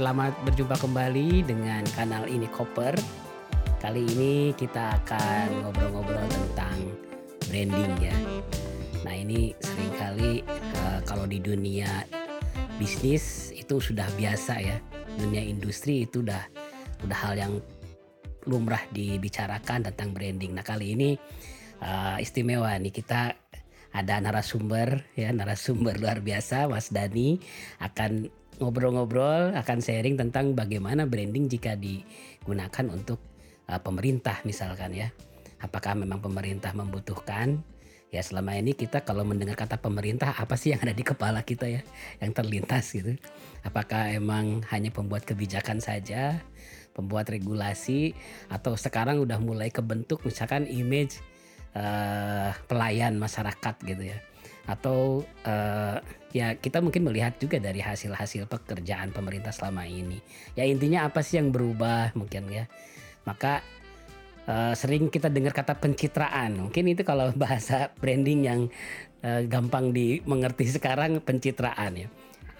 selamat berjumpa kembali dengan kanal ini Koper. Kali ini kita akan ngobrol-ngobrol tentang branding ya. Nah ini sering kali uh, kalau di dunia bisnis itu sudah biasa ya. Dunia industri itu udah udah hal yang lumrah dibicarakan tentang branding. Nah kali ini uh, istimewa nih kita ada narasumber ya narasumber luar biasa Mas Dani akan ngobrol-ngobrol akan sharing tentang bagaimana branding jika digunakan untuk uh, pemerintah misalkan ya. Apakah memang pemerintah membutuhkan? Ya selama ini kita kalau mendengar kata pemerintah apa sih yang ada di kepala kita ya yang terlintas gitu? Apakah emang hanya pembuat kebijakan saja pembuat regulasi atau sekarang udah mulai kebentuk misalkan image uh, pelayan masyarakat gitu ya atau uh, ya kita mungkin melihat juga dari hasil-hasil pekerjaan pemerintah selama ini. Ya intinya apa sih yang berubah mungkin ya? Maka uh, sering kita dengar kata pencitraan. Mungkin itu kalau bahasa branding yang uh, gampang dimengerti sekarang pencitraan ya.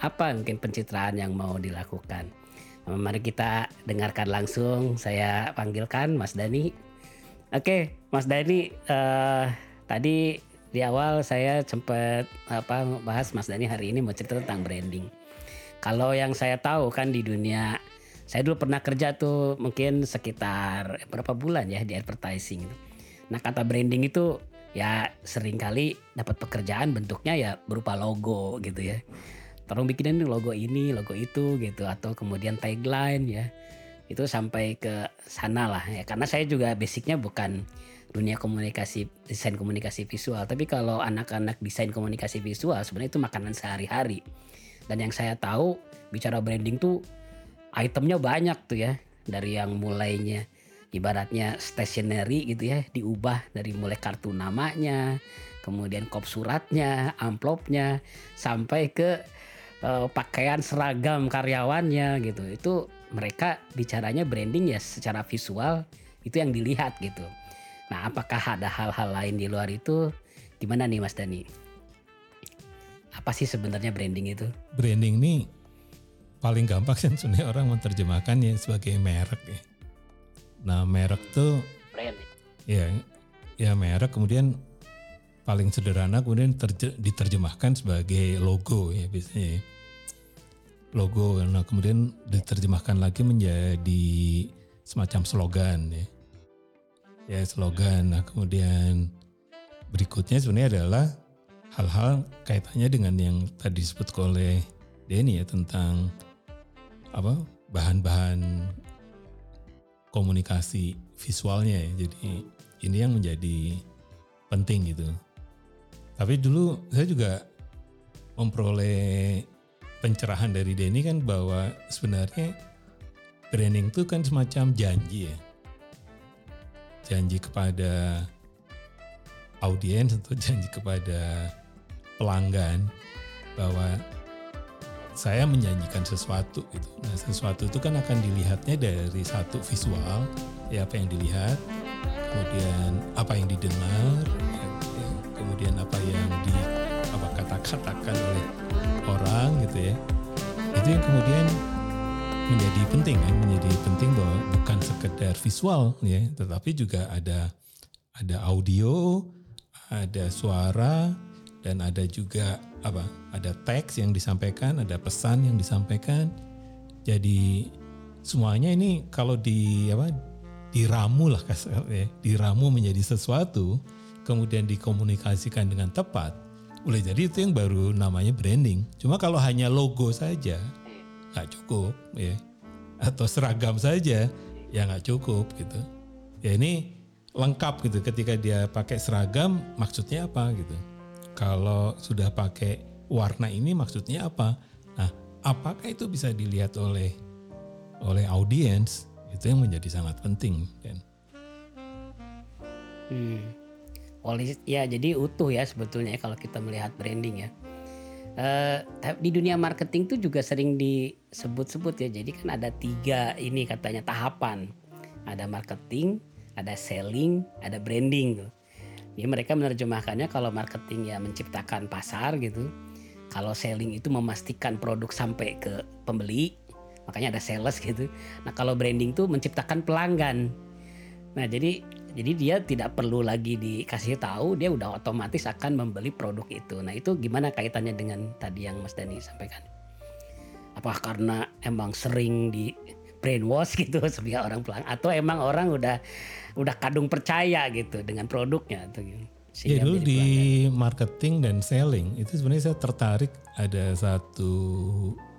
Apa mungkin pencitraan yang mau dilakukan? Mari kita dengarkan langsung. Saya panggilkan Mas Dani Oke, Mas Dani, uh, tadi di awal saya sempat apa bahas Mas Dani hari ini mau cerita tentang branding. Kalau yang saya tahu kan di dunia, saya dulu pernah kerja tuh mungkin sekitar berapa bulan ya di advertising. Nah kata branding itu ya sering kali dapat pekerjaan bentuknya ya berupa logo gitu ya. Tolong bikinin logo ini, logo itu gitu atau kemudian tagline ya itu sampai ke sana lah ya karena saya juga basicnya bukan dunia komunikasi desain komunikasi visual. Tapi kalau anak-anak desain komunikasi visual sebenarnya itu makanan sehari-hari. Dan yang saya tahu bicara branding tuh itemnya banyak tuh ya. Dari yang mulainya ibaratnya stationery gitu ya diubah dari mulai kartu namanya kemudian kop suratnya amplopnya sampai ke uh, pakaian seragam karyawannya gitu. Itu mereka bicaranya branding ya secara visual itu yang dilihat gitu. Nah, apakah ada hal-hal lain di luar itu? Gimana nih Mas Dani? Apa sih sebenarnya branding itu? Branding ini paling gampang kan sebenarnya orang menerjemahkannya sebagai merek ya. Nah, merek tuh brand. Ya, ya merek kemudian paling sederhana kemudian diterjemahkan sebagai logo ya biasanya. Ya logo nah kemudian diterjemahkan lagi menjadi semacam slogan ya ya slogan. Nah kemudian berikutnya sebenarnya adalah hal-hal kaitannya dengan yang tadi disebut oleh Denny ya tentang apa bahan-bahan komunikasi visualnya ya. Jadi ini yang menjadi penting gitu. Tapi dulu saya juga memperoleh pencerahan dari Denny kan bahwa sebenarnya branding itu kan semacam janji ya. Janji kepada audiens atau janji kepada pelanggan bahwa saya menjanjikan sesuatu gitu. Nah, sesuatu itu kan akan dilihatnya dari satu visual, ya apa yang dilihat, kemudian apa yang didengar, ya, ya, kemudian apa yang di apa kata-katakan oleh orang gitu ya itu yang kemudian menjadi penting kan menjadi penting bahwa bukan sekedar visual ya tetapi juga ada ada audio ada suara dan ada juga apa ada teks yang disampaikan ada pesan yang disampaikan jadi semuanya ini kalau di apa diramu lah kasar ya diramu menjadi sesuatu kemudian dikomunikasikan dengan tepat boleh jadi itu yang baru namanya branding. Cuma kalau hanya logo saja nggak cukup ya. Atau seragam saja ya nggak cukup gitu. Ya ini lengkap gitu ketika dia pakai seragam maksudnya apa gitu. Kalau sudah pakai warna ini maksudnya apa? Nah, apakah itu bisa dilihat oleh oleh audiens? Itu yang menjadi sangat penting kan. Hmm ya jadi utuh ya sebetulnya kalau kita melihat branding ya. Uh, di dunia marketing tuh juga sering disebut-sebut ya. Jadi kan ada tiga ini katanya tahapan. Ada marketing, ada selling, ada branding. Jadi mereka menerjemahkannya kalau marketing ya menciptakan pasar gitu. Kalau selling itu memastikan produk sampai ke pembeli makanya ada sales gitu. Nah kalau branding tuh menciptakan pelanggan. Nah jadi jadi dia tidak perlu lagi dikasih tahu, dia udah otomatis akan membeli produk itu. Nah itu gimana kaitannya dengan tadi yang Mas Dani sampaikan? Apakah karena emang sering di brainwash gitu sebagai orang pelanggan atau emang orang udah udah kadung percaya gitu dengan produknya atau gitu. Ya dulu di marketing dan selling itu sebenarnya saya tertarik ada satu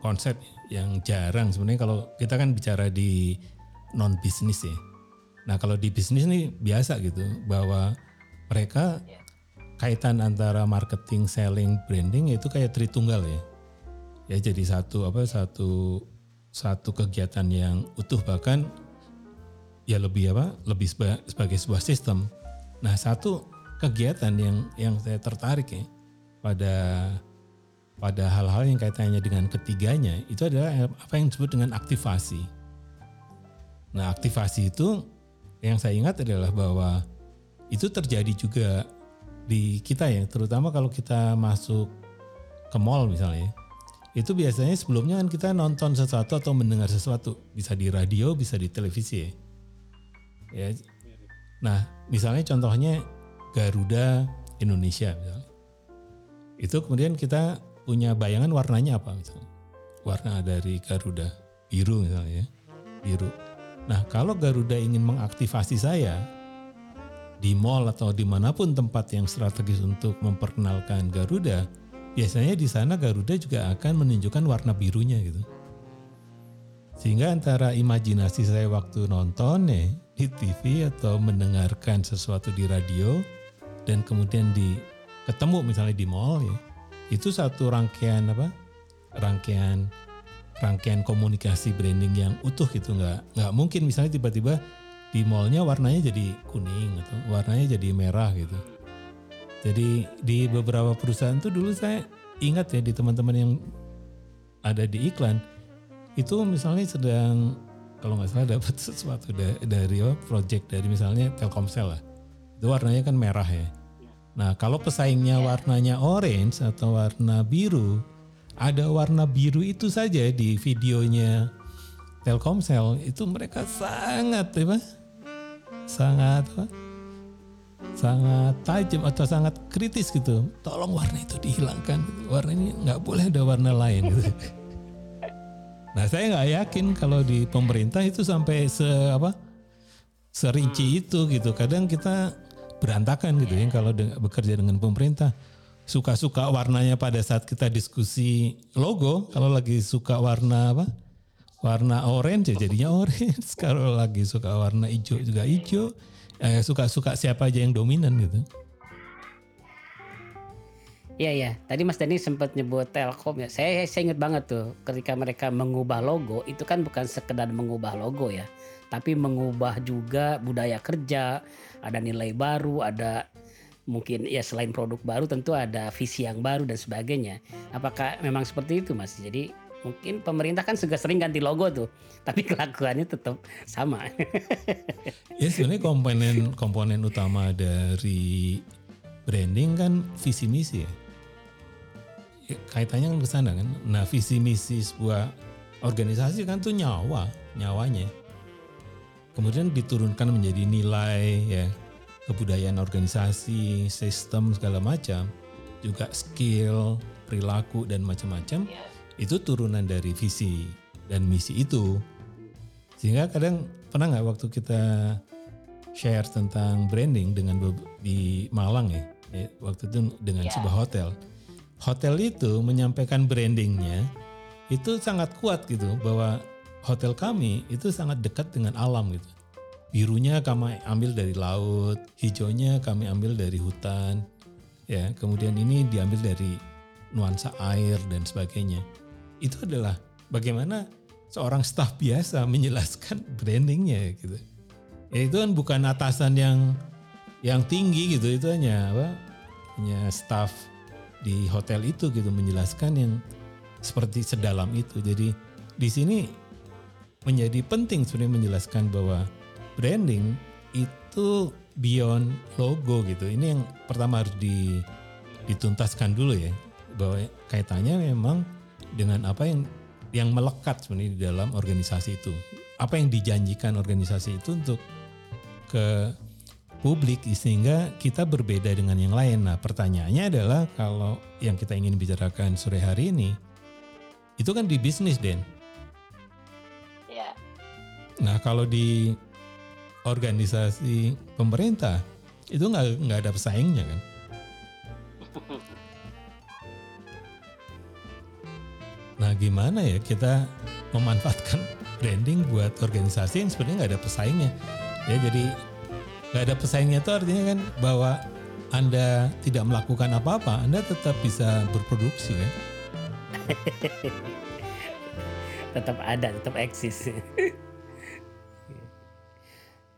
konsep yang jarang sebenarnya kalau kita kan bicara di non bisnis ya. Nah kalau di bisnis nih biasa gitu bahwa mereka kaitan antara marketing, selling, branding itu kayak tritunggal ya. Ya jadi satu apa satu satu kegiatan yang utuh bahkan ya lebih apa lebih sebagai sebuah sistem. Nah satu kegiatan yang yang saya tertarik ya pada pada hal-hal yang kaitannya dengan ketiganya itu adalah apa yang disebut dengan aktivasi. Nah aktivasi itu yang saya ingat adalah bahwa itu terjadi juga di kita ya terutama kalau kita masuk ke mall misalnya. Itu biasanya sebelumnya kan kita nonton sesuatu atau mendengar sesuatu. Bisa di radio bisa di televisi ya, ya. nah misalnya contohnya Garuda Indonesia misalnya. Itu kemudian kita punya bayangan warnanya apa misalnya? Warna dari Garuda biru misalnya ya. biru nah kalau Garuda ingin mengaktifasi saya di mall atau di mana pun tempat yang strategis untuk memperkenalkan Garuda biasanya di sana Garuda juga akan menunjukkan warna birunya gitu. Sehingga antara imajinasi saya waktu nonton nih di TV atau mendengarkan sesuatu di radio dan kemudian di ketemu misalnya di mall ya, itu satu rangkaian apa? Rangkaian rangkaian komunikasi branding yang utuh gitu nggak nggak mungkin misalnya tiba-tiba di mallnya warnanya jadi kuning atau warnanya jadi merah gitu. Jadi di beberapa perusahaan tuh dulu saya ingat ya di teman-teman yang ada di iklan itu misalnya sedang kalau nggak salah dapat sesuatu dari, dari project dari misalnya Telkomsel lah. Itu warnanya kan merah ya. Nah kalau pesaingnya warnanya orange atau warna biru ada warna biru itu saja di videonya Telkomsel itu mereka sangat apa sangat apa sangat tajam atau sangat kritis gitu. Tolong warna itu dihilangkan. Warna ini nggak boleh ada warna lain. Gitu. Nah saya nggak yakin kalau di pemerintah itu sampai se apa serinci itu gitu. Kadang kita berantakan gitu ya kalau de bekerja dengan pemerintah. Suka-suka warnanya pada saat kita diskusi logo. Kalau lagi suka warna apa? Warna orange ya jadinya orange. Kalau lagi suka warna hijau juga hijau eh, suka-suka siapa aja yang dominan gitu. Iya ya, tadi Mas Dani sempat nyebut Telkom ya. Saya saya ingat banget tuh ketika mereka mengubah logo itu kan bukan sekedar mengubah logo ya, tapi mengubah juga budaya kerja, ada nilai baru, ada mungkin ya selain produk baru tentu ada visi yang baru dan sebagainya. Apakah memang seperti itu Mas? Jadi mungkin pemerintah kan juga sering ganti logo tuh, tapi kelakuannya tetap sama. ya sebenarnya komponen komponen utama dari branding kan visi misi ya. ya kaitannya kan ke sana kan. Nah visi misi sebuah organisasi kan tuh nyawa, nyawanya. Kemudian diturunkan menjadi nilai ya kebudayaan organisasi, sistem segala macam, juga skill, perilaku dan macam-macam. Yeah itu turunan dari visi dan misi itu. Sehingga kadang pernah nggak waktu kita share tentang branding dengan di Malang ya, ya waktu itu dengan yeah. sebuah hotel. Hotel itu menyampaikan brandingnya itu sangat kuat gitu bahwa hotel kami itu sangat dekat dengan alam gitu. Birunya kami ambil dari laut, hijaunya kami ambil dari hutan, ya kemudian ini diambil dari nuansa air dan sebagainya itu adalah bagaimana seorang staf biasa menjelaskan brandingnya gitu. Ya itu kan bukan atasan yang yang tinggi gitu, itu hanya apa? Hanya staf di hotel itu gitu menjelaskan yang seperti sedalam itu. Jadi di sini menjadi penting sebenarnya menjelaskan bahwa branding itu beyond logo gitu. Ini yang pertama harus dituntaskan dulu ya bahwa kaitannya memang dengan apa yang yang melekat sebenarnya di dalam organisasi itu. Apa yang dijanjikan organisasi itu untuk ke publik sehingga kita berbeda dengan yang lain. Nah, pertanyaannya adalah kalau yang kita ingin bicarakan sore hari ini itu kan di bisnis, Den. Ya. Nah, kalau di organisasi pemerintah itu nggak nggak ada pesaingnya kan? Nah, gimana ya kita memanfaatkan branding buat organisasi yang sebenarnya nggak ada pesaingnya? Ya, jadi nggak ada pesaingnya itu artinya kan bahwa anda tidak melakukan apa-apa, Anda tetap bisa berproduksi kan? tetap ada, tetap eksis.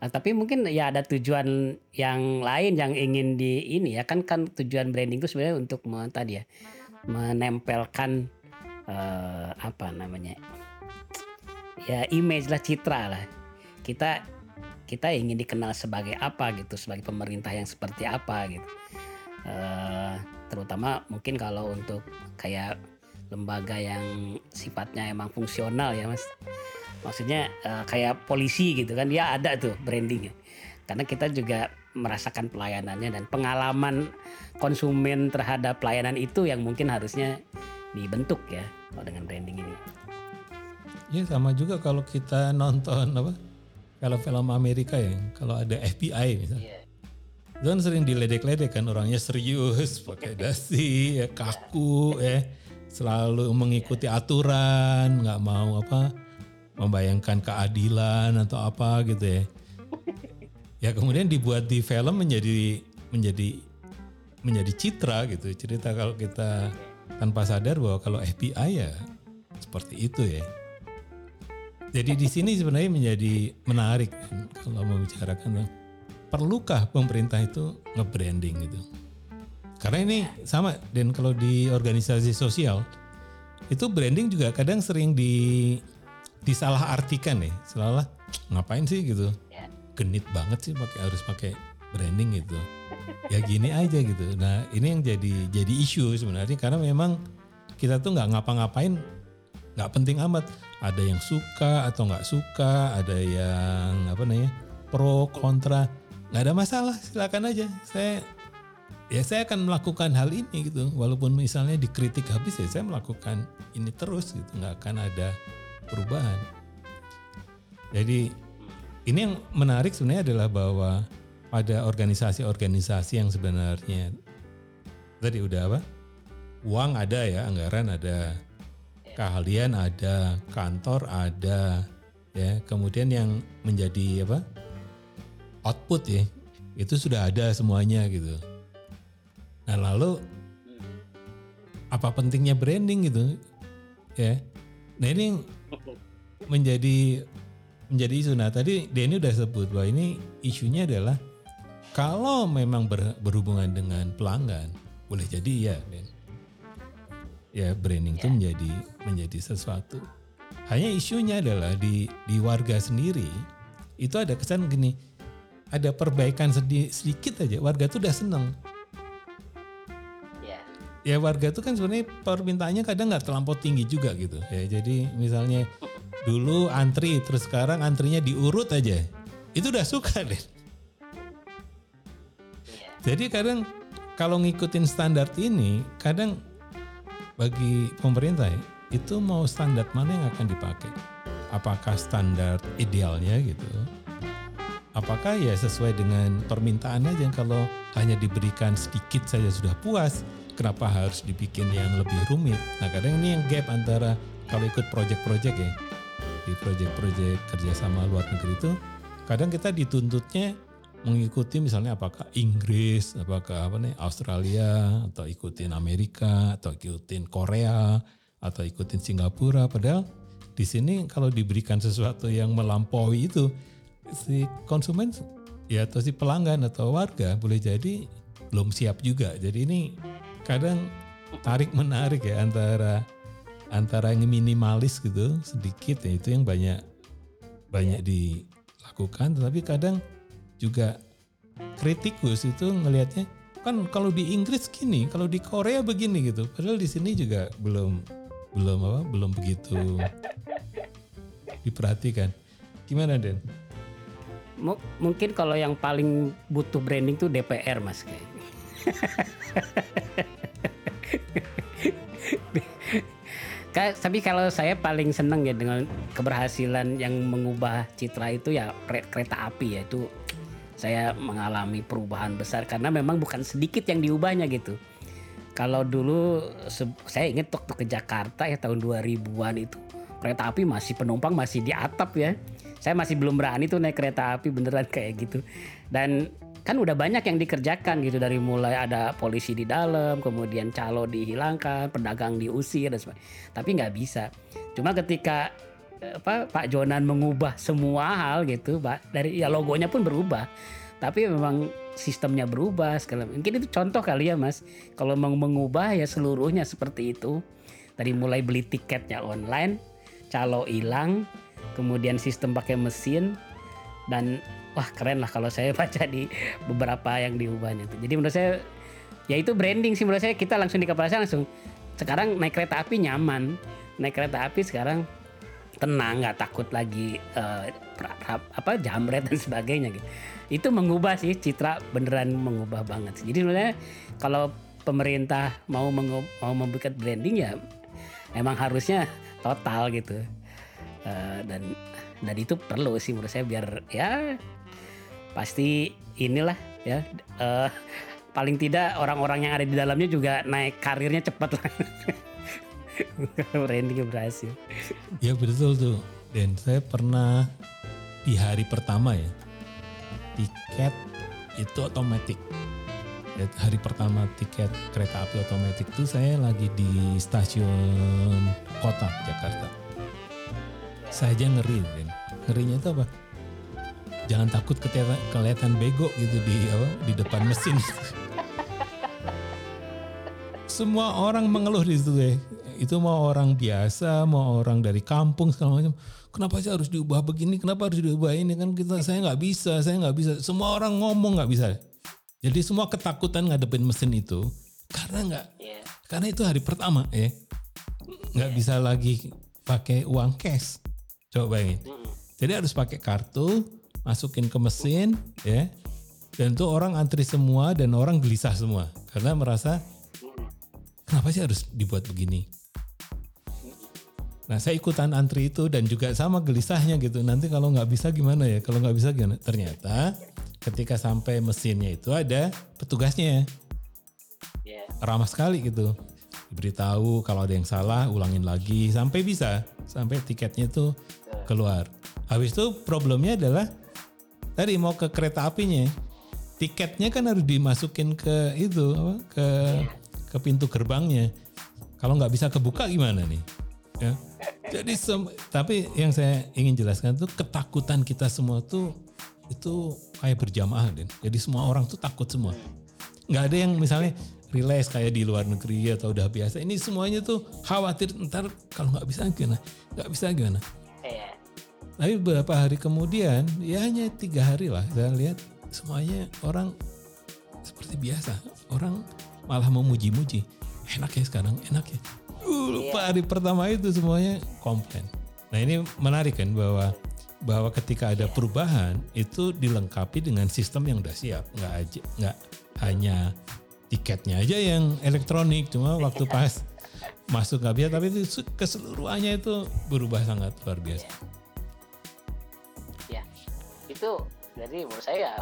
Nah, tapi mungkin ya ada tujuan yang lain yang ingin di ini ya kan kan tujuan branding itu sebenarnya untuk tadi ya menempelkan eh, apa namanya ya image lah citra lah. Kita kita ingin dikenal sebagai apa gitu sebagai pemerintah yang seperti apa gitu. Eh, terutama mungkin kalau untuk kayak lembaga yang sifatnya emang fungsional ya mas maksudnya eh, kayak polisi gitu kan dia ada tuh brandingnya karena kita juga merasakan pelayanannya dan pengalaman konsumen terhadap pelayanan itu yang mungkin harusnya dibentuk ya kalau dengan branding ini Ya sama juga kalau kita nonton apa? Kalau film Amerika ya, kalau ada FBI misalnya. Itu kan sering diledek-ledek kan orangnya serius, pakai dasi, ya kaku ya, selalu mengikuti aturan, nggak mau apa membayangkan keadilan atau apa gitu ya. Ya kemudian dibuat di film menjadi menjadi menjadi citra gitu, cerita kalau kita tanpa sadar bahwa kalau FBI ya seperti itu ya. Jadi di sini sebenarnya menjadi menarik kan, kalau membicarakan perlukah pemerintah itu nge-branding gitu. Karena ini sama dan kalau di organisasi sosial itu branding juga kadang sering di disalahartikan ya. Seolah ngapain sih gitu. ya Genit banget sih pakai harus pakai branding gitu. Ya gini aja gitu. Nah, ini yang jadi jadi isu sebenarnya karena memang kita tuh nggak ngapa-ngapain nggak penting amat ada yang suka atau nggak suka ada yang apa namanya pro kontra nggak ada masalah silakan aja saya ya saya akan melakukan hal ini gitu walaupun misalnya dikritik habis ya saya melakukan ini terus gitu nggak akan ada perubahan jadi ini yang menarik sebenarnya adalah bahwa pada organisasi-organisasi yang sebenarnya tadi udah apa uang ada ya anggaran ada keahlian ada, kantor ada, ya. Kemudian yang menjadi apa? output ya. Itu sudah ada semuanya gitu. Nah, lalu apa pentingnya branding gitu? Ya. Nah, ini menjadi menjadi isu. Nah, tadi Denny udah sebut bahwa ini isunya adalah kalau memang ber- berhubungan dengan pelanggan, boleh jadi ya, Den ya branding itu menjadi menjadi sesuatu. Hanya isunya adalah di di warga sendiri itu ada kesan gini, ada perbaikan sedi- sedikit aja warga tuh udah seneng. Ya warga tuh kan sebenarnya permintaannya kadang nggak terlampau tinggi juga gitu. Ya jadi misalnya dulu antri terus sekarang antrinya diurut aja, itu udah suka deh. Jadi kadang kalau ngikutin standar ini, kadang bagi pemerintah ya, itu mau standar mana yang akan dipakai? Apakah standar idealnya gitu? Apakah ya sesuai dengan permintaan aja kalau hanya diberikan sedikit saja sudah puas? Kenapa harus dibikin yang lebih rumit? Nah kadang ini yang gap antara kalau ikut project-project ya di project-project kerjasama luar negeri itu kadang kita dituntutnya mengikuti misalnya apakah Inggris, apakah apa nih Australia atau ikutin Amerika atau ikutin Korea atau ikutin Singapura padahal di sini kalau diberikan sesuatu yang melampaui itu si konsumen ya atau si pelanggan atau warga boleh jadi belum siap juga. Jadi ini kadang tarik menarik ya antara antara yang minimalis gitu sedikit ya itu yang banyak banyak dilakukan. Tetapi kadang juga kritikus itu ngelihatnya kan kalau di Inggris gini, kalau di Korea begini gitu. Padahal di sini juga belum belum apa belum begitu diperhatikan. Gimana Den? M- mungkin kalau yang paling butuh branding tuh DPR mas kayak tapi kalau saya paling seneng ya dengan keberhasilan yang mengubah citra itu ya kereta api ya itu saya mengalami perubahan besar karena memang bukan sedikit yang diubahnya gitu. Kalau dulu saya ingat waktu ke Jakarta ya tahun 2000-an itu kereta api masih penumpang masih di atap ya. Saya masih belum berani tuh naik kereta api beneran kayak gitu. Dan kan udah banyak yang dikerjakan gitu dari mulai ada polisi di dalam, kemudian calo dihilangkan, pedagang diusir dan sebagainya. Tapi nggak bisa. Cuma ketika eh, apa Pak Jonan mengubah semua hal gitu, Pak, dari ya logonya pun berubah. Tapi memang sistemnya berubah segala mungkin itu contoh kali ya Mas. Kalau mau mengubah ya seluruhnya seperti itu. Dari mulai beli tiketnya online, calo hilang, kemudian sistem pakai mesin dan wah keren lah kalau saya baca di beberapa yang diubahnya itu. Jadi menurut saya ya itu branding sih. Menurut saya kita langsung di kepala saya langsung sekarang naik kereta api nyaman. Naik kereta api sekarang tenang nggak takut lagi pra- apa jambret dan sebagainya gitu. Itu mengubah sih citra beneran mengubah banget jadi sebenarnya kalau pemerintah mau mengu- mau membuat branding ya emang harusnya total gitu. Eh, dan dan itu perlu sih menurut saya biar ya pasti inilah ya eh, paling tidak orang-orang yang ada di dalamnya juga naik karirnya cepat lah brandingnya berhasil Ya betul tuh. Dan saya pernah di hari pertama ya, tiket itu otomatis. Hari pertama tiket kereta api otomatis itu saya lagi di stasiun kota Jakarta. Saya aja ngeri, Den. Ngerinya itu apa? Jangan takut kelihatan, kelihatan bego gitu di apa, di depan mesin. Semua orang mengeluh di situ ya. Itu mau orang biasa, mau orang dari kampung segala macam. Kenapa sih harus diubah begini? Kenapa harus diubah ini? Kan kita saya nggak bisa, saya nggak bisa. Semua orang ngomong nggak bisa. Jadi semua ketakutan ngadepin mesin itu karena nggak, Iya. karena itu hari pertama ya, nggak bisa lagi pakai uang cash. Coba bayangin. Jadi harus pakai kartu, masukin ke mesin, ya. Dan tuh orang antri semua dan orang gelisah semua karena merasa kenapa sih harus dibuat begini? Nah saya ikutan antri itu dan juga sama gelisahnya gitu. Nanti kalau nggak bisa gimana ya? Kalau nggak bisa gimana? Ternyata ketika sampai mesinnya itu ada petugasnya Iya. ramah sekali gitu. Diberitahu kalau ada yang salah ulangin lagi sampai bisa sampai tiketnya itu keluar. Habis itu problemnya adalah tadi mau ke kereta apinya tiketnya kan harus dimasukin ke itu apa, ke ke pintu gerbangnya. Kalau nggak bisa kebuka gimana nih? Ya. Jadi tapi yang saya ingin jelaskan tuh ketakutan kita semua tuh itu kayak berjamaah dan jadi semua orang tuh takut semua. Nggak ada yang misalnya relax kayak di luar negeri atau udah biasa. Ini semuanya tuh khawatir ntar kalau nggak bisa gimana, nggak bisa gimana. Iya. Tapi beberapa hari kemudian, ya hanya tiga hari lah, saya lihat semuanya orang seperti biasa. Orang malah memuji-muji. Enak ya sekarang, enak ya. Uh, lupa hari pertama itu semuanya komplain. Nah ini menarik kan bahwa bahwa ketika ada perubahan itu dilengkapi dengan sistem yang udah siap, nggak aja nggak hanya tiketnya aja yang elektronik, cuma waktu pas masuk nggak biasa, tapi itu keseluruhannya itu berubah sangat luar biasa. Itu jadi menurut saya ya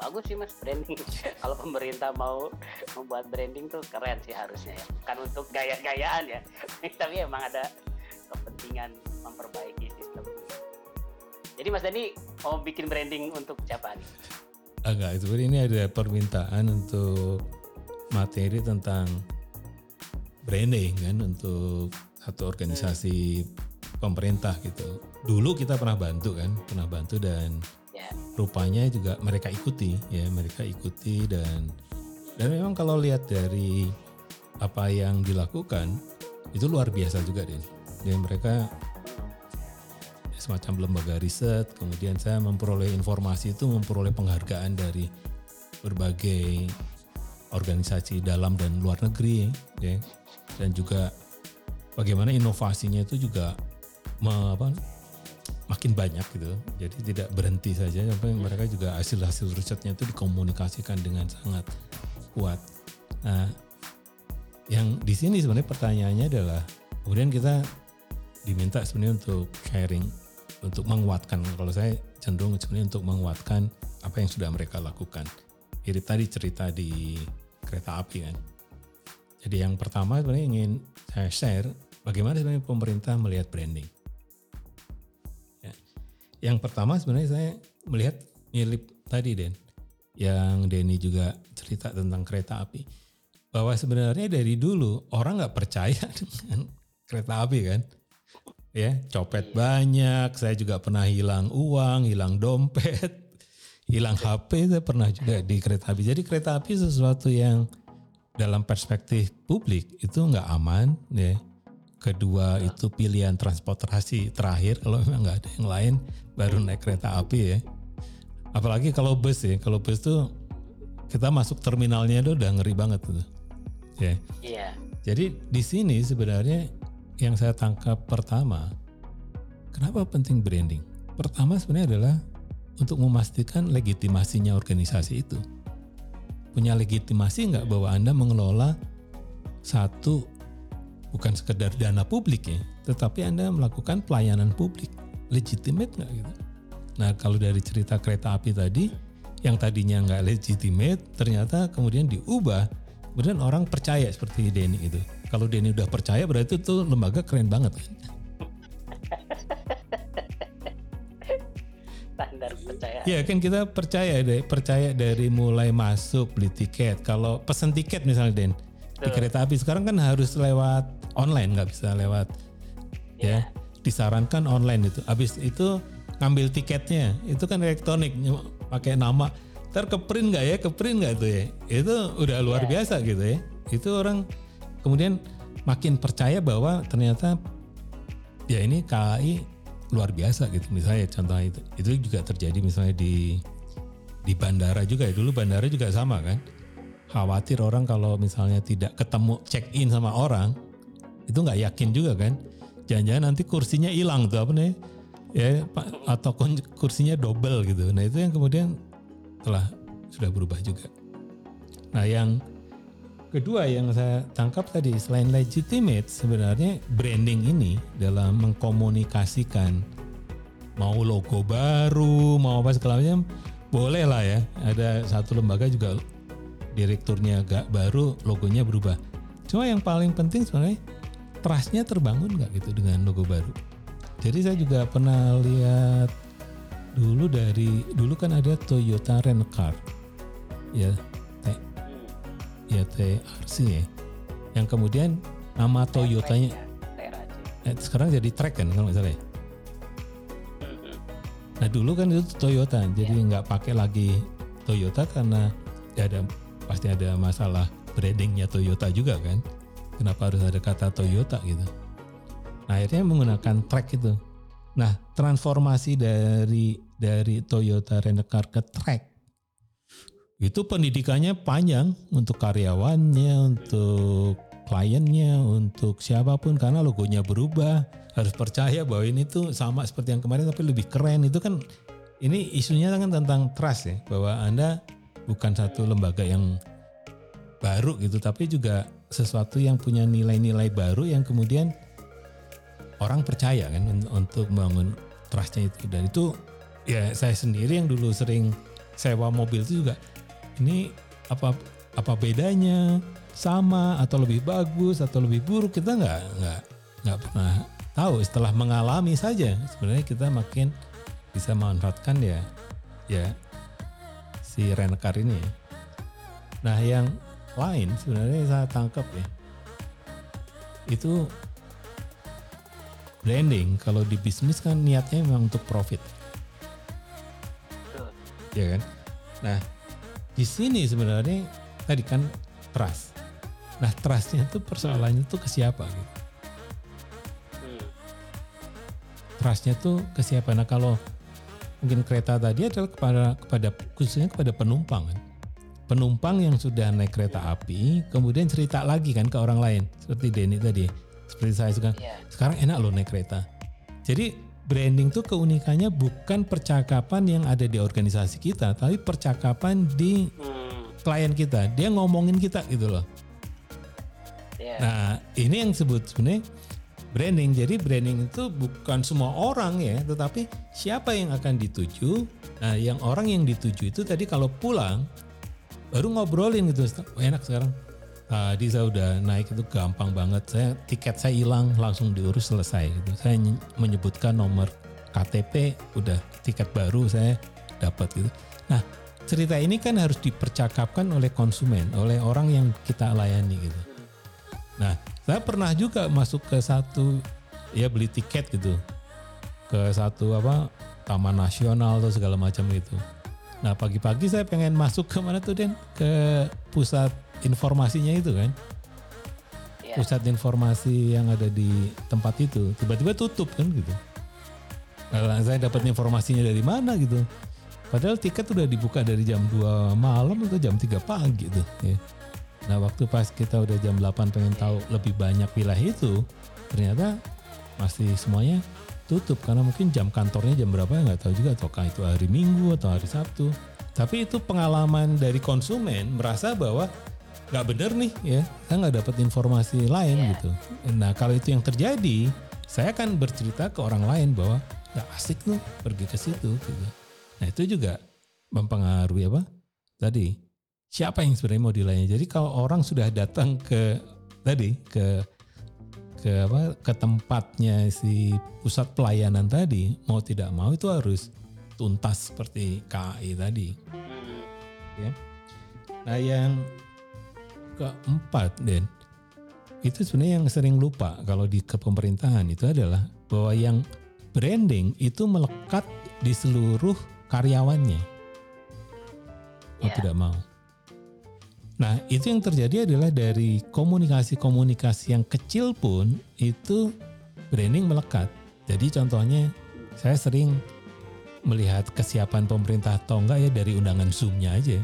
bagus sih mas branding. Kalau pemerintah mau membuat branding tuh keren sih harusnya ya. Bukan untuk gaya-gayaan ya tapi emang ada kepentingan memperbaiki sistem. Jadi mas Dani mau bikin branding untuk siapa nih? Agak itu ini ada permintaan untuk materi tentang branding kan untuk satu organisasi pemerintah gitu. Dulu kita pernah bantu kan, pernah bantu dan rupanya juga mereka ikuti ya, mereka ikuti dan dan memang kalau lihat dari apa yang dilakukan itu luar biasa juga deh. Dan mereka semacam lembaga riset, kemudian saya memperoleh informasi itu memperoleh penghargaan dari berbagai organisasi dalam dan luar negeri ya dan juga bagaimana inovasinya itu juga me- apa, makin banyak gitu. Jadi tidak berhenti saja, tapi mereka juga hasil-hasil risetnya itu dikomunikasikan dengan sangat kuat. Nah, yang di sini sebenarnya pertanyaannya adalah kemudian kita diminta sebenarnya untuk sharing, untuk menguatkan. Kalau saya cenderung sebenarnya untuk menguatkan apa yang sudah mereka lakukan. Mirip tadi cerita di kereta api kan. Jadi yang pertama sebenarnya ingin saya share bagaimana sebenarnya pemerintah melihat branding. Ya. Yang pertama sebenarnya saya melihat mirip tadi Den, yang Denny juga cerita tentang kereta api. Bahwa sebenarnya dari dulu orang nggak percaya dengan kereta api kan. Ya, copet banyak, saya juga pernah hilang uang, hilang dompet, hilang HP saya pernah juga di kereta api. Jadi kereta api sesuatu yang dalam perspektif publik itu nggak aman ya. Kedua itu pilihan transportasi terakhir kalau memang nggak ada yang lain baru naik kereta api ya. Apalagi kalau bus ya, kalau bus tuh kita masuk terminalnya itu udah ngeri banget tuh. Ya. Iya. Jadi di sini sebenarnya yang saya tangkap pertama, kenapa penting branding? Pertama sebenarnya adalah untuk memastikan legitimasinya organisasi itu. Punya legitimasi nggak bahwa Anda mengelola satu bukan sekedar dana publik ya, tetapi Anda melakukan pelayanan publik. Legitimate nggak gitu? Nah kalau dari cerita kereta api tadi, yang tadinya nggak legitimate, ternyata kemudian diubah, kemudian orang percaya seperti Denny itu. Kalau Denny udah percaya berarti itu lembaga keren banget kan? Standar percaya. Ya kan kita percaya deh, percaya dari mulai masuk beli tiket. Kalau pesen tiket misalnya Den di kereta api sekarang kan harus lewat online nggak bisa lewat ya. Disarankan online itu. Habis itu ngambil tiketnya. Itu kan elektronik pakai nama. Ntar ke print nggak ya, ke print nggak tuh ya? Itu udah luar biasa gitu ya. Itu orang kemudian makin percaya bahwa ternyata ya ini KAI luar biasa gitu. Misalnya contoh itu. Itu juga terjadi misalnya di di bandara juga ya. Dulu bandara juga sama kan. Khawatir orang kalau misalnya tidak ketemu check in sama orang itu nggak yakin juga kan? Jangan-jangan nanti kursinya hilang tuh apa nih ya atau kursinya double gitu. Nah itu yang kemudian telah sudah berubah juga. Nah yang kedua yang saya tangkap tadi selain legitimate sebenarnya branding ini dalam mengkomunikasikan mau logo baru mau apa segala macam boleh lah ya. Ada satu lembaga juga direkturnya agak baru logonya berubah. Cuma yang paling penting sebenarnya trustnya terbangun nggak gitu dengan logo baru? Jadi saya juga pernah lihat dulu dari dulu kan ada Toyota Rent Car ya T- ya TRC ya. Yang kemudian nama Toyotanya eh, sekarang jadi Track kan kalau nggak salah ya? Nah dulu kan itu Toyota, jadi nggak pakai lagi Toyota karena ya ada pasti ada masalah brandingnya Toyota juga kan. Kenapa harus ada kata Toyota gitu? Nah, akhirnya menggunakan track itu. Nah transformasi dari dari Toyota Rent-A-Car ke track itu pendidikannya panjang untuk karyawannya, untuk kliennya, untuk siapa pun karena logonya berubah harus percaya bahwa ini tuh sama seperti yang kemarin tapi lebih keren itu kan ini isunya kan tentang trust ya bahwa anda bukan satu lembaga yang baru gitu tapi juga sesuatu yang punya nilai-nilai baru yang kemudian orang percaya kan un- untuk membangun trustnya itu. Dan itu ya saya sendiri yang dulu sering sewa mobil itu juga ini apa apa bedanya? Sama atau lebih bagus atau lebih buruk? Kita nggak nggak nggak pernah tahu. Setelah mengalami saja sebenarnya kita makin bisa memanfaatkan ya ya si rencar ini. Nah yang lain sebenarnya saya tangkap ya. Itu branding. Kalau di bisnis kan niatnya memang untuk profit. Ya kan? Nah di sini sebenarnya tadi kan trust. Nah trustnya itu persoalannya tuh ke siapa gitu? Trustnya tuh ke siapa? Nah kalau mungkin kereta tadi adalah kepada kepada khususnya kepada penumpang kan penumpang yang sudah naik kereta api kemudian cerita lagi kan ke orang lain seperti Denny tadi seperti saya sekarang Iya. sekarang enak loh naik kereta jadi branding tuh keunikannya bukan percakapan yang ada di organisasi kita tapi percakapan di Hmm, klien kita dia ngomongin kita gitu loh iya. Nah, ini yang disebut sebenarnya branding. Jadi branding itu bukan semua orang ya, tetapi siapa yang akan dituju. Nah, yang orang yang dituju itu tadi kalau pulang baru ngobrolin gitu, "Oh, enak sekarang. Tadi saya udah naik itu gampang banget. Saya tiket saya hilang langsung diurus selesai gitu. Saya ny- menyebutkan nomor KTP, udah tiket baru saya dapat gitu. Nah, cerita ini kan harus dipercakapkan oleh konsumen, oleh orang yang kita layani gitu. Nah, saya pernah juga masuk ke satu ya beli tiket gitu. Ke satu apa Taman Nasional atau segala macam gitu. Nah, pagi-pagi saya pengen masuk ke mana tuh Den? Ke pusat informasinya itu kan. Iya. Pusat informasi yang ada di tempat itu. Tiba-tiba tutup kan gitu. Nah, saya dapat informasinya dari mana gitu. Padahal tiket udah dibuka dari jam 2 malam atau jam 3 pagi tuh. Ya. Nah waktu pas kita udah jam 8 pengen tahu lebih banyak wilayah itu, ternyata masih semuanya tutup karena mungkin jam kantornya jam berapa ya nggak tahu juga ataukah itu hari Minggu atau hari Sabtu. Tapi itu pengalaman dari konsumen merasa bahwa nggak bener nih ya, saya nggak dapat informasi lain Iya. gitu. Nah kalau itu yang terjadi, saya akan bercerita ke orang lain bahwa nggak asik tuh pergi ke situ gitu. Nah itu juga mempengaruhi apa? Tadi siapa yang sebenarnya mau dilayani. Jadi kalau orang sudah datang ke tadi ke ke apa ke tempatnya si pusat pelayanan tadi mau tidak mau itu harus tuntas seperti KAI tadi. Ya. Nah yang keempat Den itu sebenarnya yang sering lupa kalau di kepemerintahan itu adalah bahwa yang branding itu melekat di seluruh karyawannya. Mau Iya. tidak mau. Nah, itu yang terjadi adalah dari komunikasi-komunikasi yang kecil pun itu branding melekat. Jadi contohnya saya sering melihat kesiapan pemerintah atau enggak ya dari undangan Zoom-nya aja.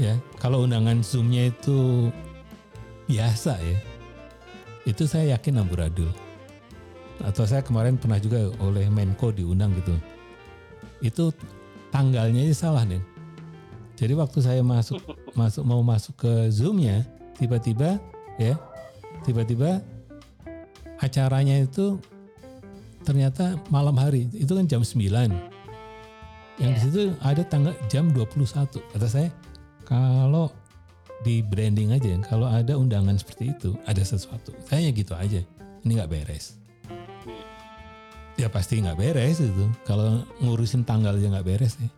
Ya, kalau undangan Zoom-nya itu biasa ya, itu saya yakin amburadul. Atau saya kemarin pernah juga oleh Menko diundang gitu. Itu tanggalnya aja salah nih. Jadi waktu saya masuk masuk mau masuk ke Zoom-nya, tiba-tiba ya, tiba-tiba acaranya itu ternyata malam hari. Itu kan jam 9. Yang di Iya. situ ada tanggal jam 21. Kata saya, kalau di branding aja, kalau ada undangan seperti itu, ada sesuatu. Saya gitu aja. Ini nggak beres. Ya pasti nggak beres itu. Kalau ngurusin tanggal aja nggak beres ya.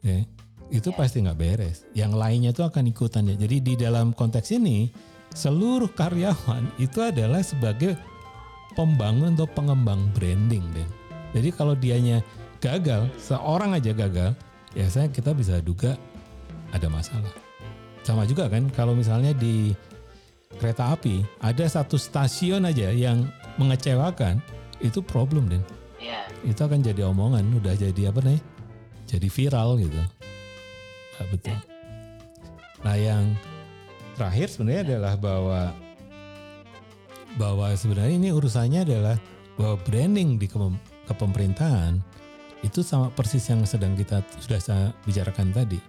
Ya, itu Ya. pasti nggak beres. Yang lainnya itu akan ikutan ya. Jadi di dalam konteks ini seluruh karyawan itu adalah sebagai pembangun atau pengembang branding deh. Jadi kalau dianya gagal, seorang aja gagal, ya saya kita bisa duga ada masalah. Sama juga kan kalau misalnya di kereta api ada satu stasiun aja yang mengecewakan, itu problem deh. Iya. Itu akan jadi omongan, udah jadi apa nih? Jadi viral gitu. Betul. Nah yang terakhir sebenarnya adalah bahwa bahwa sebenarnya ini urusannya adalah bahwa branding di kepem- kepemerintahan itu sama persis yang sedang kita sudah saya bicarakan tadi.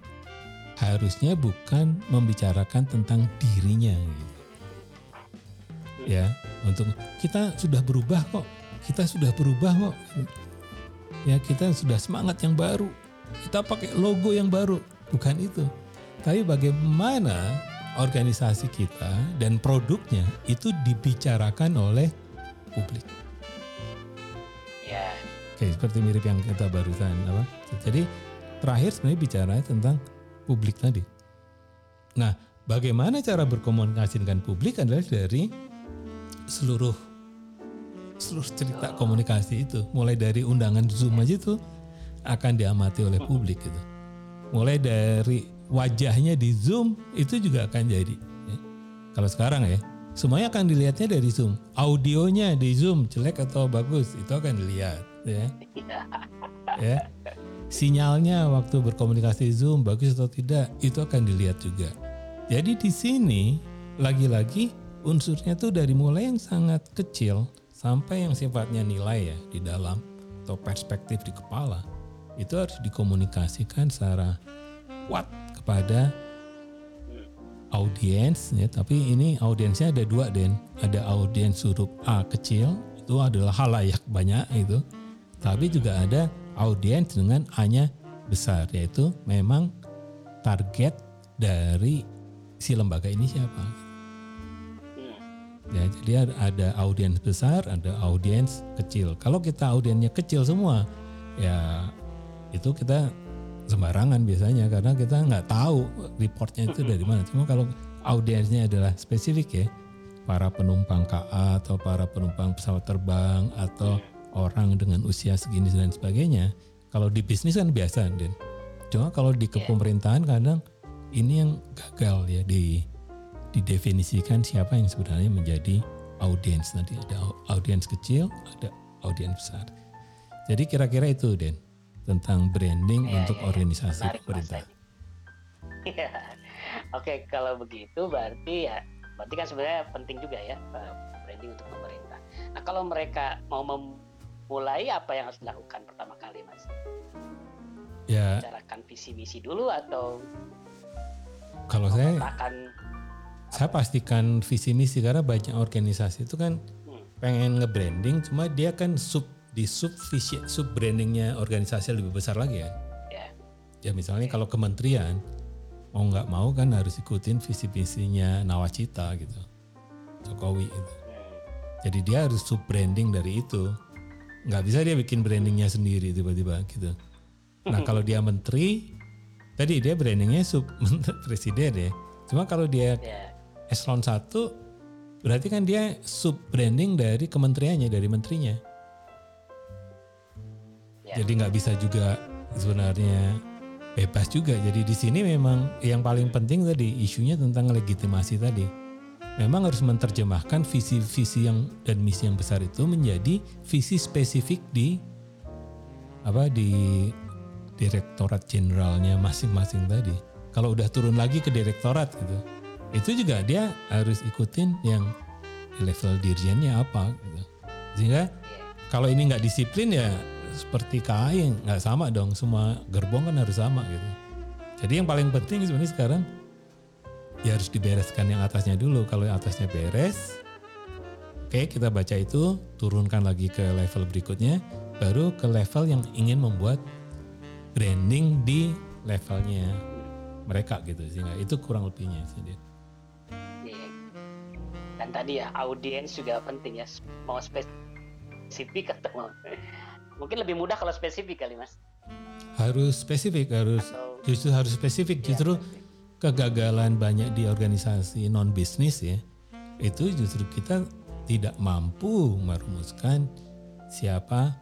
Harusnya bukan membicarakan tentang dirinya gitu. Ya, untuk kita sudah berubah kok. Kita sudah berubah kok. Ya, kita sudah semangat yang baru. Kita pakai logo yang baru. Bukan itu. Tapi bagaimana organisasi kita dan produknya itu dibicarakan oleh publik. Iya. Oke, seperti mirip yang kita barusan apa? Jadi terakhir sebenarnya bicara tentang publik tadi. Nah, bagaimana cara berkomunikasi dengan publik adalah dari seluruh seluruh cerita komunikasi itu, mulai dari undangan Zoom aja itu akan diamati oleh publik gitu. Mulai dari wajahnya di Zoom itu juga akan jadi. ya. Kalau sekarang ya, semuanya akan dilihatnya dari Zoom. Audionya di Zoom jelek atau bagus itu akan dilihat, ya. Iya. ya. Sinyalnya waktu berkomunikasi Zoom bagus atau tidak itu akan dilihat juga. Jadi di sini lagi-lagi unsurnya tuh dari mulai yang sangat kecil sampai yang sifatnya nilai ya di dalam atau perspektif di kepala itu harus dikomunikasikan secara kuat kepada audiens ya. Tapi ini audiensnya ada dua den. Ada audiens huruf A kecil itu adalah halayak banyak itu tapi juga ada audiens dengan A-nya besar yaitu memang target dari si lembaga ini siapa. Ya jadi ada, audiens besar ada audiens kecil. Kalau kita audiensnya kecil semua ya itu kita sembarangan biasanya karena kita nggak tahu reportnya itu dari mana. Cuma kalau audiensnya adalah spesifik ya, para penumpang KA atau para penumpang pesawat terbang atau orang dengan usia segini dan sebagainya. Kalau di bisnis kan biasa, Den. Cuma kalau di kepemerintahan kadang ini yang gagal ya di didefinisikan siapa yang sebenarnya menjadi audiens nanti ada audiens kecil, ada audiens besar. Jadi kira-kira itu, Den tentang branding ya, untuk ya, organisasi Menarik, pemerintah. Ya. Oke, kalau begitu berarti ya berarti kan sebenarnya penting juga ya eh, branding untuk pemerintah. Nah, kalau mereka mau memulai apa yang harus dilakukan pertama kali, Mas? Ya. Bicarakan visi misi dulu atau kalau saya saya pastikan visi misi karena banyak organisasi itu kan hmm. pengen nge-branding cuma dia kan sub di sub sub brandingnya organisasi lebih besar lagi ya. Yeah. Ya misalnya kalau kementerian mau nggak mau kan harus ikutin visi visinya nawacita gitu, Jokowi itu. Jadi dia harus sub branding dari itu. Nggak bisa dia bikin brandingnya sendiri tiba-tiba gitu. Nah kalau dia menteri, tadi dia brandingnya sub presiden ya. Cuma kalau dia yeah. eselon 1 berarti kan dia sub branding dari kementeriannya, dari menterinya. Ya. Jadi nggak bisa juga sebenarnya bebas juga. Jadi di sini memang yang paling penting tadi isunya tentang legitimasi tadi. Memang harus menerjemahkan visi-visi yang dan misi yang besar itu menjadi visi spesifik di apa di direktorat jenderalnya masing-masing tadi. Kalau udah turun lagi ke direktorat gitu, itu juga dia harus ikutin yang level dirjennya apa gitu. Sehingga kalau ini nggak disiplin ya seperti KAI nggak sama dong. Semua gerbong kan harus sama gitu. Jadi yang paling penting sebenarnya sekarang ya harus dibereskan yang atasnya dulu. Kalau yang atasnya beres oke kita baca itu turunkan lagi ke level berikutnya baru ke level yang ingin membuat branding di levelnya mereka gitu sehingga itu kurang lebihnya iya. dan tadi ya audiens juga penting ya mau spesifik atau Mungkin lebih mudah kalau spesifik kali mas. Harus spesifik, harus Atau, justru harus spesifik. Iya, justru kegagalan banyak di organisasi non bisnis ya, itu justru kita tidak mampu merumuskan siapa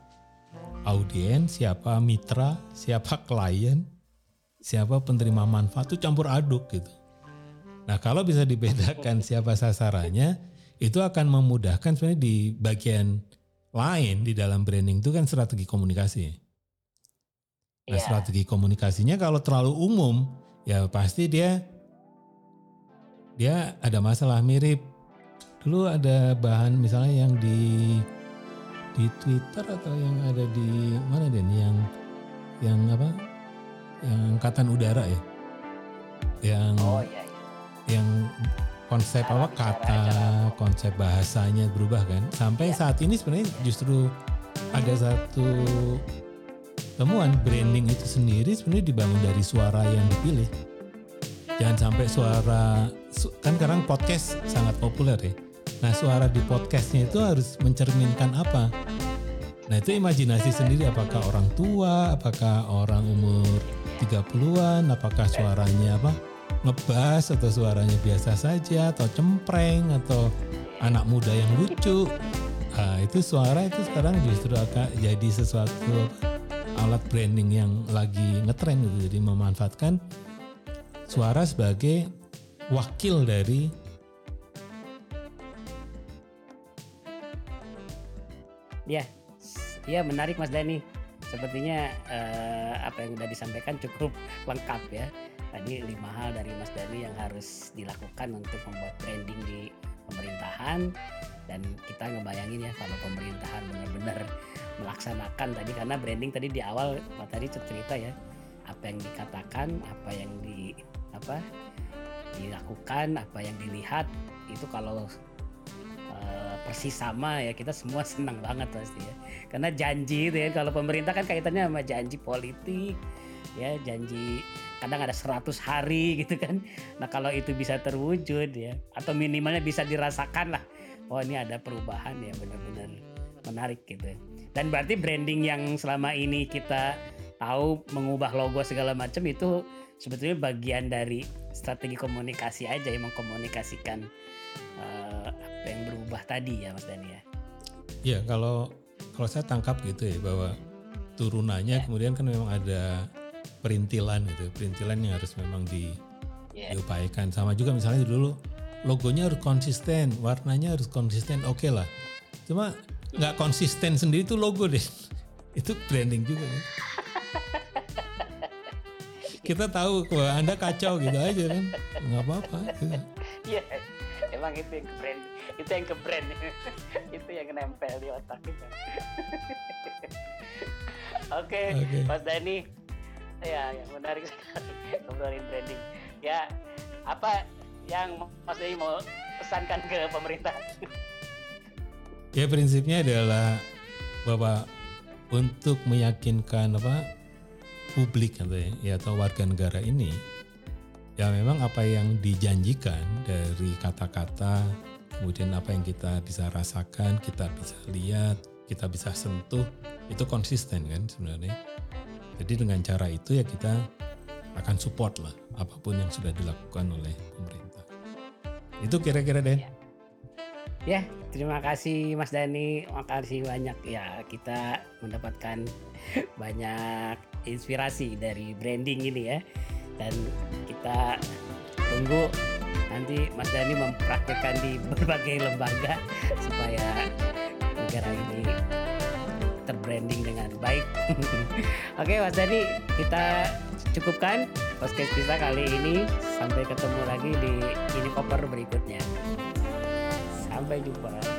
audiens, siapa mitra, siapa klien, siapa penerima manfaat itu campur aduk gitu. Nah kalau bisa dibedakan siapa sasarannya, itu akan memudahkan sebenarnya di bagian lain di dalam branding itu kan strategi komunikasi. Nah, yeah. strategi komunikasinya kalau terlalu umum, ya pasti dia dia ada masalah mirip. Dulu ada bahan misalnya yang di di Twitter atau yang ada di mana deh yang yang apa? Yang angkatan udara ya. Yang oh, iya, iya. yang konsep apa kata konsep bahasanya berubah kan? Sampai ya. saat ini sebenarnya justru ada satu temuan branding itu sendiri sebenarnya dibangun dari suara yang dipilih. Jangan sampai suara kan sekarang podcast sangat populer ya. Nah suara di podcastnya itu harus mencerminkan apa? Nah itu imajinasi sendiri apakah orang tua apakah orang umur 30-an apakah suaranya apa ngebas atau suaranya biasa saja atau cempreng atau anak muda yang lucu. Nah, itu suara itu sekarang justru akan jadi sesuatu alat branding yang lagi ngetren gitu. Jadi memanfaatkan suara sebagai wakil dari Ya, ya menarik Mas Dani. Sepertinya uh, apa yang sudah disampaikan cukup lengkap ya. Tadi lima hal dari Mas Dani yang harus dilakukan untuk membuat branding di pemerintah pemerintahan. Dan kita ngebayangin ya kalau pemerintahan benar-benar melaksanakan tadi karena branding tadi di awal Pak tadi cerita ya. Apa yang dikatakan apa yang di apa dilakukan apa yang dilihat itu kalau uh, persis sama ya kita semua senang banget pasti ya. Karena janji itu ya kalau pemerintah kan kaitannya sama janji politik ya janji kadang ada 100 hari gitu kan. Nah kalau itu bisa terwujud ya atau minimalnya bisa dirasakan lah oh ini ada perubahan ya benar-benar menarik gitu dan berarti branding yang selama ini kita tahu mengubah logo segala macam itu sebetulnya bagian dari strategi komunikasi aja yang mengkomunikasikan uh, apa yang berubah tadi ya Mas Dani ya. Iya kalau kalau saya tangkap gitu ya bahwa turunannya ya. kemudian kan memang ada perintilan gitu perintilan yang harus memang di yeah. diupayakan sama juga misalnya dulu logonya harus konsisten warnanya harus konsisten oke okay lah cuma nggak konsisten sendiri itu logo deh itu branding juga kan? kita tahu bahwa anda kacau gitu aja kan nggak apa-apa gitu. iya emang itu yang brand itu yang ke brand itu yang nempel di otak kita oke okay, okay. Mas Dani. Ya yang menarik sekali ngobrolin branding. Ya apa yang Mas Dani mau pesankan ke pemerintah? Ya prinsipnya adalah bahwa untuk meyakinkan apa publik ya atau warga negara ini ya memang apa yang dijanjikan dari kata-kata kemudian apa yang kita bisa rasakan kita bisa lihat kita bisa sentuh itu konsisten kan sebenarnya jadi dengan cara itu ya kita akan support lah apa pun yang sudah dilakukan oleh pemerintah. Itu kira-kira deh. Ya. ya, terima kasih Mas Dani. Makasih banyak ya kita mendapatkan banyak inspirasi dari branding ini ya. Dan kita tunggu nanti Mas Dani mempraktekkan di berbagai lembaga supaya negara ini terbranding dengan baik. Oke Mas Dani, kita cukupkan podcast kita kali ini. Sampai ketemu lagi di ini koper berikutnya. Sampai jumpa.